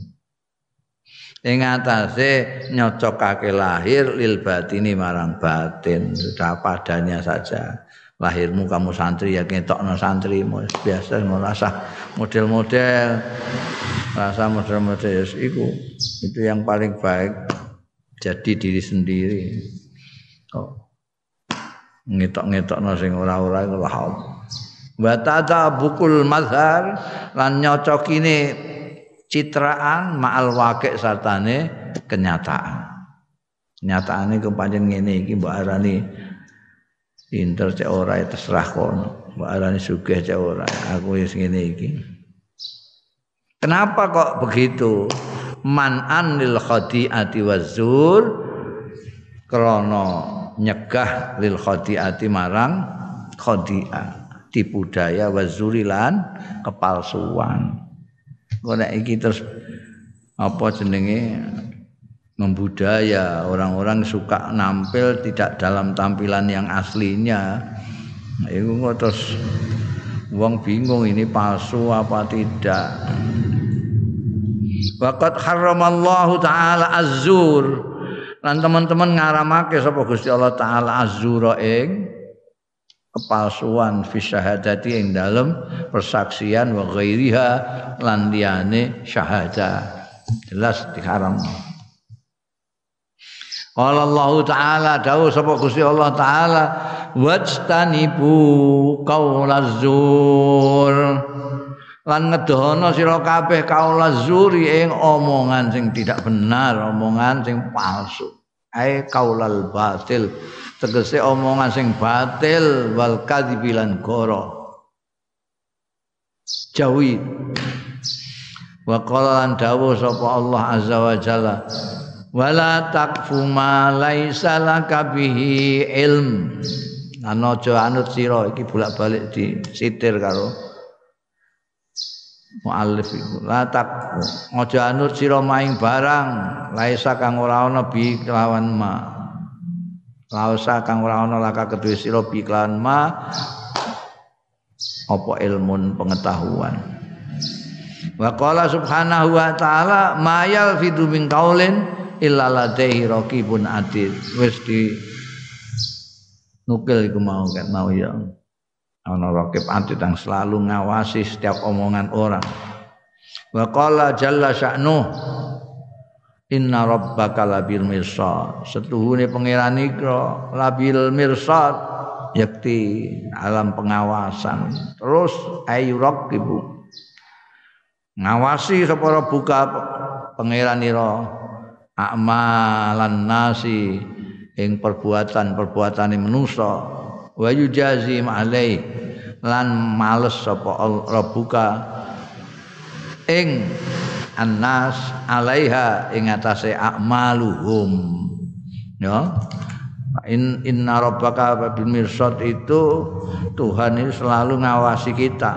Ing atase nyocokake lahir lil batini marang batin. Sudah padanya saja. Lahirmu kamu santri ya ngetokno santri. Biasa merasa model-model. Rasa model-model itu itu yang paling baik. Jadi diri sendiri. Oh ngetok-ngetokno sing ora-ora iku wa bukul mazhar lan nyocokine citraan ma'al wakil sartane kenyataan. Kenyataane kepanjen ngene iki mbok arani pinter cek ora terserah kono. Mbok arani sugih cek ora, aku wis ngene iki. Kenapa kok begitu? Man'an lil khadi'ati wazur krana nyegah lil khadi'ati marang khadi'ah tipu daya wazurilan kepalsuan. kok iki terus apa jenenge membudaya orang-orang suka nampil tidak dalam tampilan yang aslinya? Itu kok terus wong bingung ini palsu apa tidak? Waqat haramallahu taala azur lan teman-teman ngaramake sapa Gusti Allah taala azura ing kepalsuan fi syahadati ing dalem persaksian wa ghairiha lan liyane syahada. Jelas diharam. Qala Allah taala dawuh sapa Gusti Allah taala wajtanibu qaulazur lan ngedono sira kabeh kaulazuri ing omongan sing tidak benar omongan sing palsu ai kaulal batil. Tegese omongan sing batil wal kadzibilan goro. Jawi wa qala lan dawuh sapa Allah azza wa jalla wala takfu ma laisa laka bihi ilm. Ana aja anut sira iki bolak-balik disitir karo muallif iku la tak aja anut maing barang laisa kang ora ana bi kelawan ma Lausa kang ora ana laka kedue sira biklan ma apa ilmun pengetahuan. Wa qala subhanahu wa ta'ala ma yalfidu min qaulin illa ladaihi raqibun atid. Wis di nukil iku mau kan mau ya. Ana raqib atid yang selalu ngawasi setiap omongan orang. Wa qala jalla sya'nuh Inna rabbaka labil mirsad. Setuhune pangeran ikra labil mirsad yakti alam pengawasan. Terus ayu ibu ngawasi sapa buka pangeran ira amalan nasi ing perbuatan-perbuatane manusa wa yujazim alai lan males sapa rabbuka ing annas alaiha ing atase akmaluhum ya. In inna rabbaka bil mirsad itu Tuhan ini selalu ngawasi kita.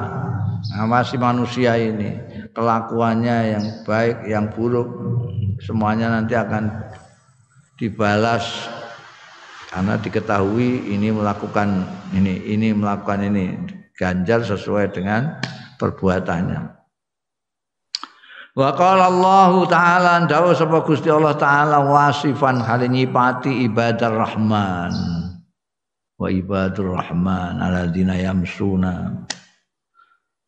Ngawasi manusia ini, kelakuannya yang baik, yang buruk semuanya nanti akan dibalas karena diketahui ini melakukan ini, ini melakukan ini ganjar sesuai dengan perbuatannya. Wa qala Allah taala dawu sapa Gusti Allah taala wasifan hal nyipati ibadah rahman. Wa ibadur rahman alladzina yamsuna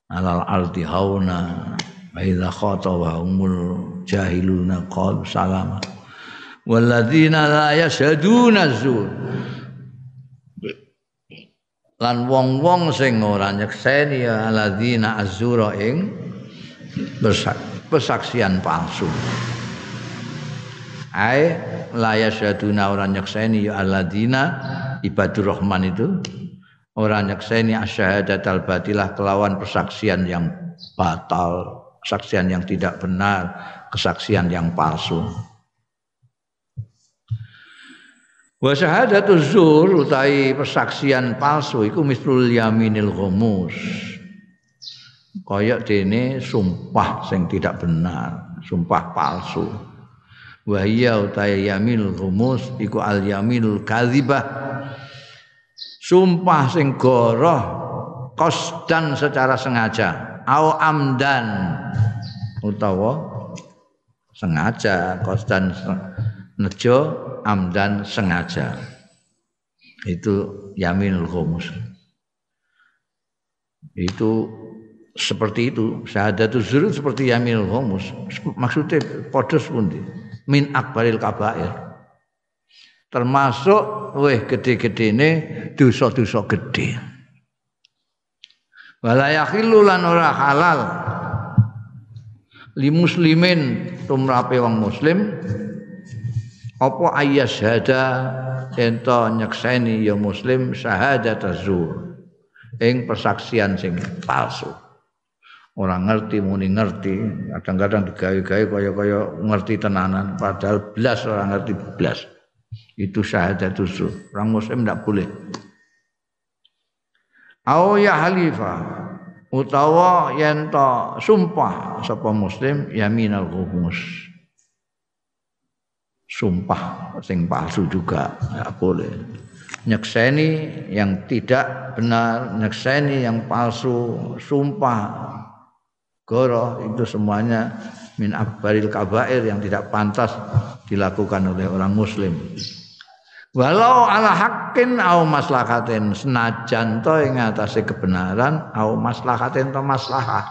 alal ardi hauna wa idza khatabahumul jahiluna qal salama walladzina la yashhaduna zur lan wong-wong sing ora nyekseni ya alladzina azura ing bersak pesaksian palsu. Ai la yasyaduna ora nyekseni ya alladzina ibadur rahman itu ora nyekseni asyhadatal batilah kelawan persaksian yang batal, kesaksian yang tidak benar, kesaksian yang palsu. Wa syahadatu zur utai persaksian palsu iku mislul yaminil ghumus kaya dene sumpah sing tidak benar, sumpah palsu. Wa hiya utai yamil rumus iku al yamil kadzibah. Sumpah sing goroh kosdan secara sengaja au amdan utawa sengaja kosdan nejo amdan sengaja. Itu yaminul khumus. Itu seperti itu. Syahadatul zur seperti yamil homus maksudnya podos pundi? Min akbaril kabair. Termasuk weh gede-gede ini dosa-dosa gede. Walayakhillu lan ora halal. Li muslimin tumrape wong muslim apa ayas hada ento nyekseni ya muslim syahadat zur ing persaksian sing palsu. Orang ngerti muni ngerti. Kadang-kadang digawe-gawe kaya-kaya ngerti tenanan. Padahal belas orang ngerti belas itu syahadat usul orang muslim tidak boleh. Au ya halifah utawa yen sumpah sapa muslim yaminal ghumus sumpah sing palsu juga tidak boleh. Nyekseni yang tidak benar nyekseni yang palsu sumpah goroh itu semuanya min akbaril kabair yang tidak pantas dilakukan oleh orang muslim. Walau ala hakin au maslahatin senajan to ing kebenaran au maslahatin to maslahah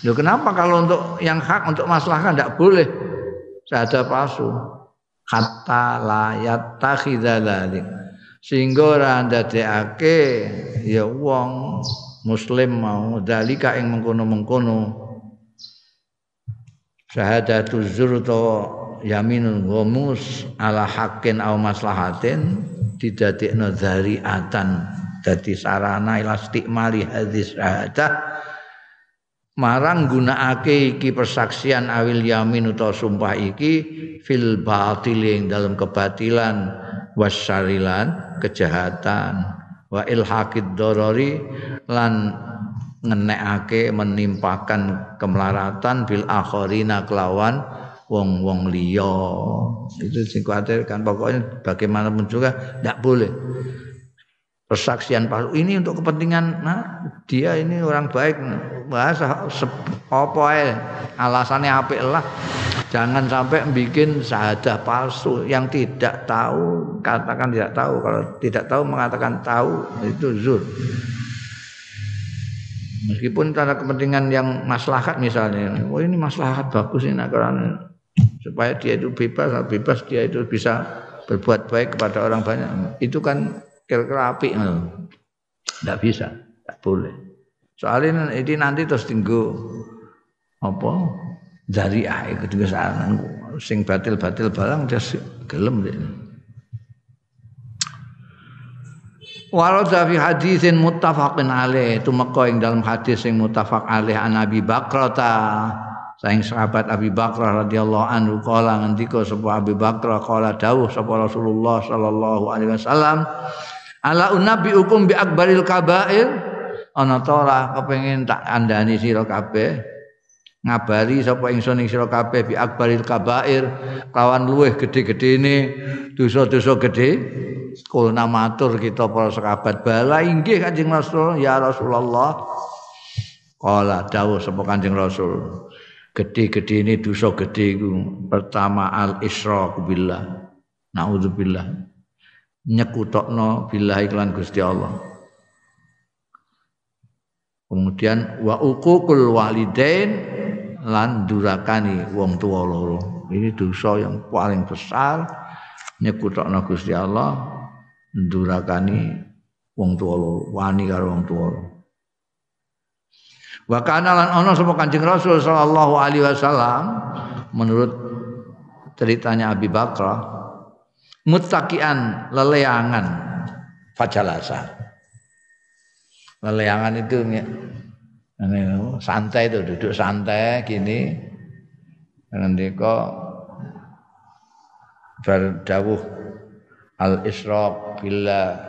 Loh kenapa kalau untuk yang hak untuk maslahah tidak boleh? Ada palsu. Hatta layat takhidalalik sehingga ora ndadekake ya wong muslim mau dalika ing mengkono-mengkono. Syahadatu zur to yaminul ghamus ala haqqin aw maslahatin didadekno dzariatan. Dadi sarana ila istiqmali hadis syahadah marang gunakake iki persaksian awil yamin utawa sumpah iki fil batil yang dalam kebatilan wasyarilan kejahatan wa ilhaqid dorori lan ngenekake menimpakan kemelaratan bil akhirina kelawan wong-wong liya. Itu sing kuatir kan pokoknya bagaimanapun juga tidak boleh persaksian palsu ini untuk kepentingan nah dia ini orang baik. Bahasa apa ya alasannya apa lah. Jangan sampai bikin syahadah palsu. Yang tidak tahu katakan tidak tahu. Kalau tidak tahu mengatakan tahu itu zur meskipun karena kepentingan yang maslahat misalnya. Oh ini maslahat bagus ini karena supaya dia itu bebas. Bebas dia itu bisa berbuat baik kepada orang banyak. Itu kan kira-kira api tidak bisa tidak boleh. Soalnya ini nanti terus tinggu apa? Dari ah ketika sana sing batil-batil barang dia gelem deh. Walau fi hadisin muttafaqin alaih. Itu meko ing dalam hadis sing muttafaq alaih an Abi Bakrata. Saing sahabat Abi Bakrah radhiyallahu anhu kala ngendika sapa Abi Bakrah kala dawuh sapa Rasulullah sallallahu alaihi wasallam ala unabi hukum bi akbaril kabair. Ana ta ora kepengin tak andani sira kabeh. Ngabari sapa ingsun ing sira kabeh bi akbaril kabair. Kawan luweh gedhe-gedhene dosa-dosa gedhe. Kulna matur kita para sahabat bala inggih Kanjeng Rasul. Ya Rasulullah. Kala dawuh sapa Kanjeng Rasul gede-gede ini dosa gede itu pertama al isra billah. Naudzubillah nyekutokno billah iklan Gusti Allah. Kemudian wa uququl walidain lan durakani wong tua loro. Ini dosa yang paling besar nyekutokno Gusti Allah durakani wong tua loro wani karo wong tua loro. Wa kana lan ana sapa Kanjeng Rasul sallallahu alaihi wasallam menurut ceritanya Abi Bakrah muttaqian leleangan. Fajalasa. Leleangan itu santai itu duduk santai gini. Nanti kok berdawuh. Al israq billah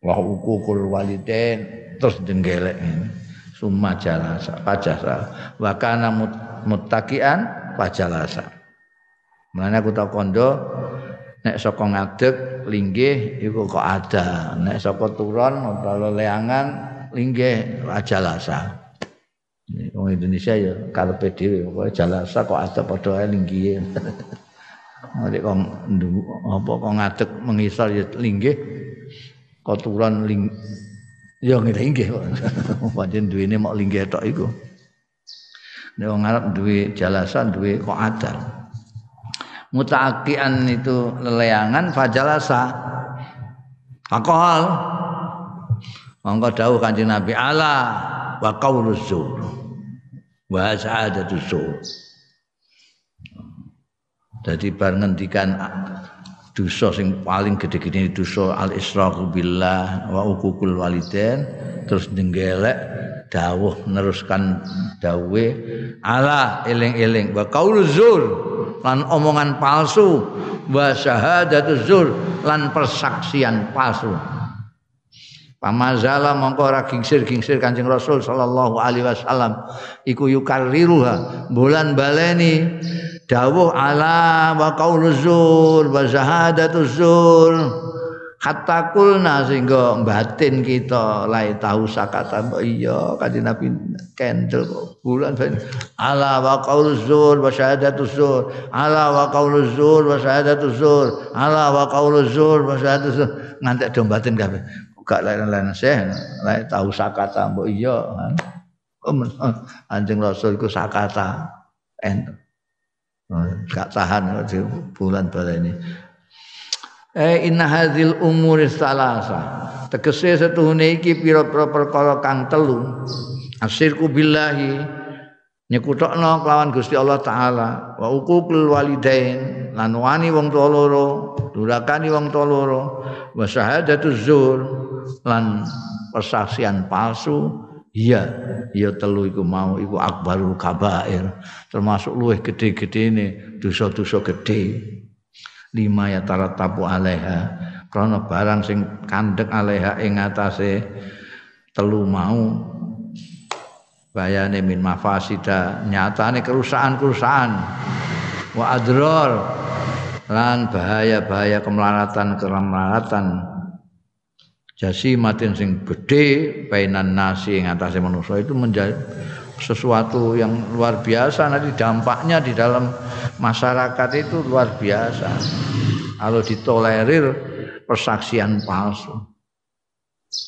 wa hukukul terus denggelek ini. Summa jalasa pajasa wa kana muttaqian pajalasa Mulane aku tak kondo nek saka ngadeg linggih iku kok ada nek saka turun utawa leangan linggih ajalasa Wong Indonesia ya karepe dhewe pokoke jalasa kok ada padha ae linggih Nek kok apa kok ngadeg mengisor ya linggih kok turun ling Ya ngene inggih kok. Pancen duwene mok linggih tok iku. Nek wong Arab duwe jalasan duwe kok adal. Mutaakian itu leleangan fajalasa. Fakol. Monggo dawuh Kanjeng Nabi Allah wa qauluz zur. Wa sa'adatuz zur. Jadi bar ngendikan dosa sing paling gede-gede dosa al israqu billah wa uququl walidain terus ndenggelek dawuh neruskan dawe ala eling-eling wa qaulu zur lan omongan palsu. Wa syahadatu zur. Lan persaksian palsu. Pamazala mongko ora gingsir-gingsir Kanjeng Rasul sallallahu alaihi wasallam. Iku yukarriruha. Bulan baleni. Dawuh ala wa qauluz zur wa zahadatuz zur hatta kulna sehingga batin kita lai tahu sakata iya kanjeng Nabi kendel bulan ala wa qauluz zur wa syahadatuz zur ala wa qauluz zur wa syahadatuz zur ala wa qauluz zur wa zur. Ngantek do batin kabeh. Gak lain-lain seh lai tahu sakata mbok iya. Anjing rasul iku sakata. Enten. Gak tahan di bulan ini. Eh inna hadhil umuri salasa. Tegese setuhune iki pira-pira perkara kang telu. Asyirku billahi nyekutokno kelawan Gusti Allah taala wa uququl walidain lan wani wong tuwa loro, durakani wong tuwa loro, wa syahadatuz zur lan persaksian palsu Iya, iya telu iku mau iku akbarul kabair. Termasuk luwih gede-gede ini dosa-dosa gede. Lima ya tapu alaiha. Karena barang sing kandek alaiha ing atase telu mau bayane min mafasida nyatane kerusakan-kerusakan wa adror lan bahaya-bahaya kemelaratan kemelaratan jasi matin sing gede painan nasi yang atasnya manusia itu menjadi sesuatu yang luar biasa. Nanti dampaknya di dalam masyarakat itu luar biasa. Kalau ditolerir persaksian palsu.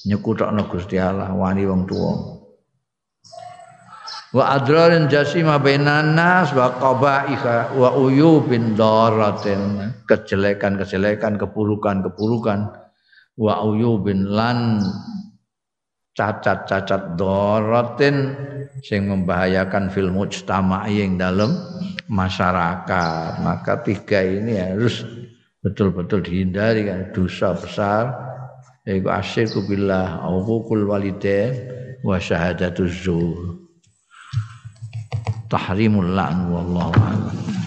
Nyekutok Gusti Allah wani wong tua wa adrarin jasima bainan nas wa qabaiha wa uyubin daratin. Kejelekan-kejelekan keburukan-keburukan. Wa uyubin lan cacat-cacat dorotin sing membahayakan fil mujtama yang dalam masyarakat. Maka tiga ini harus betul-betul dihindari. Kan? Dosa besar. Yaitu asyirku billah uququl walidain wa syahadatuz zur tahrimul la'n wallahu a'lam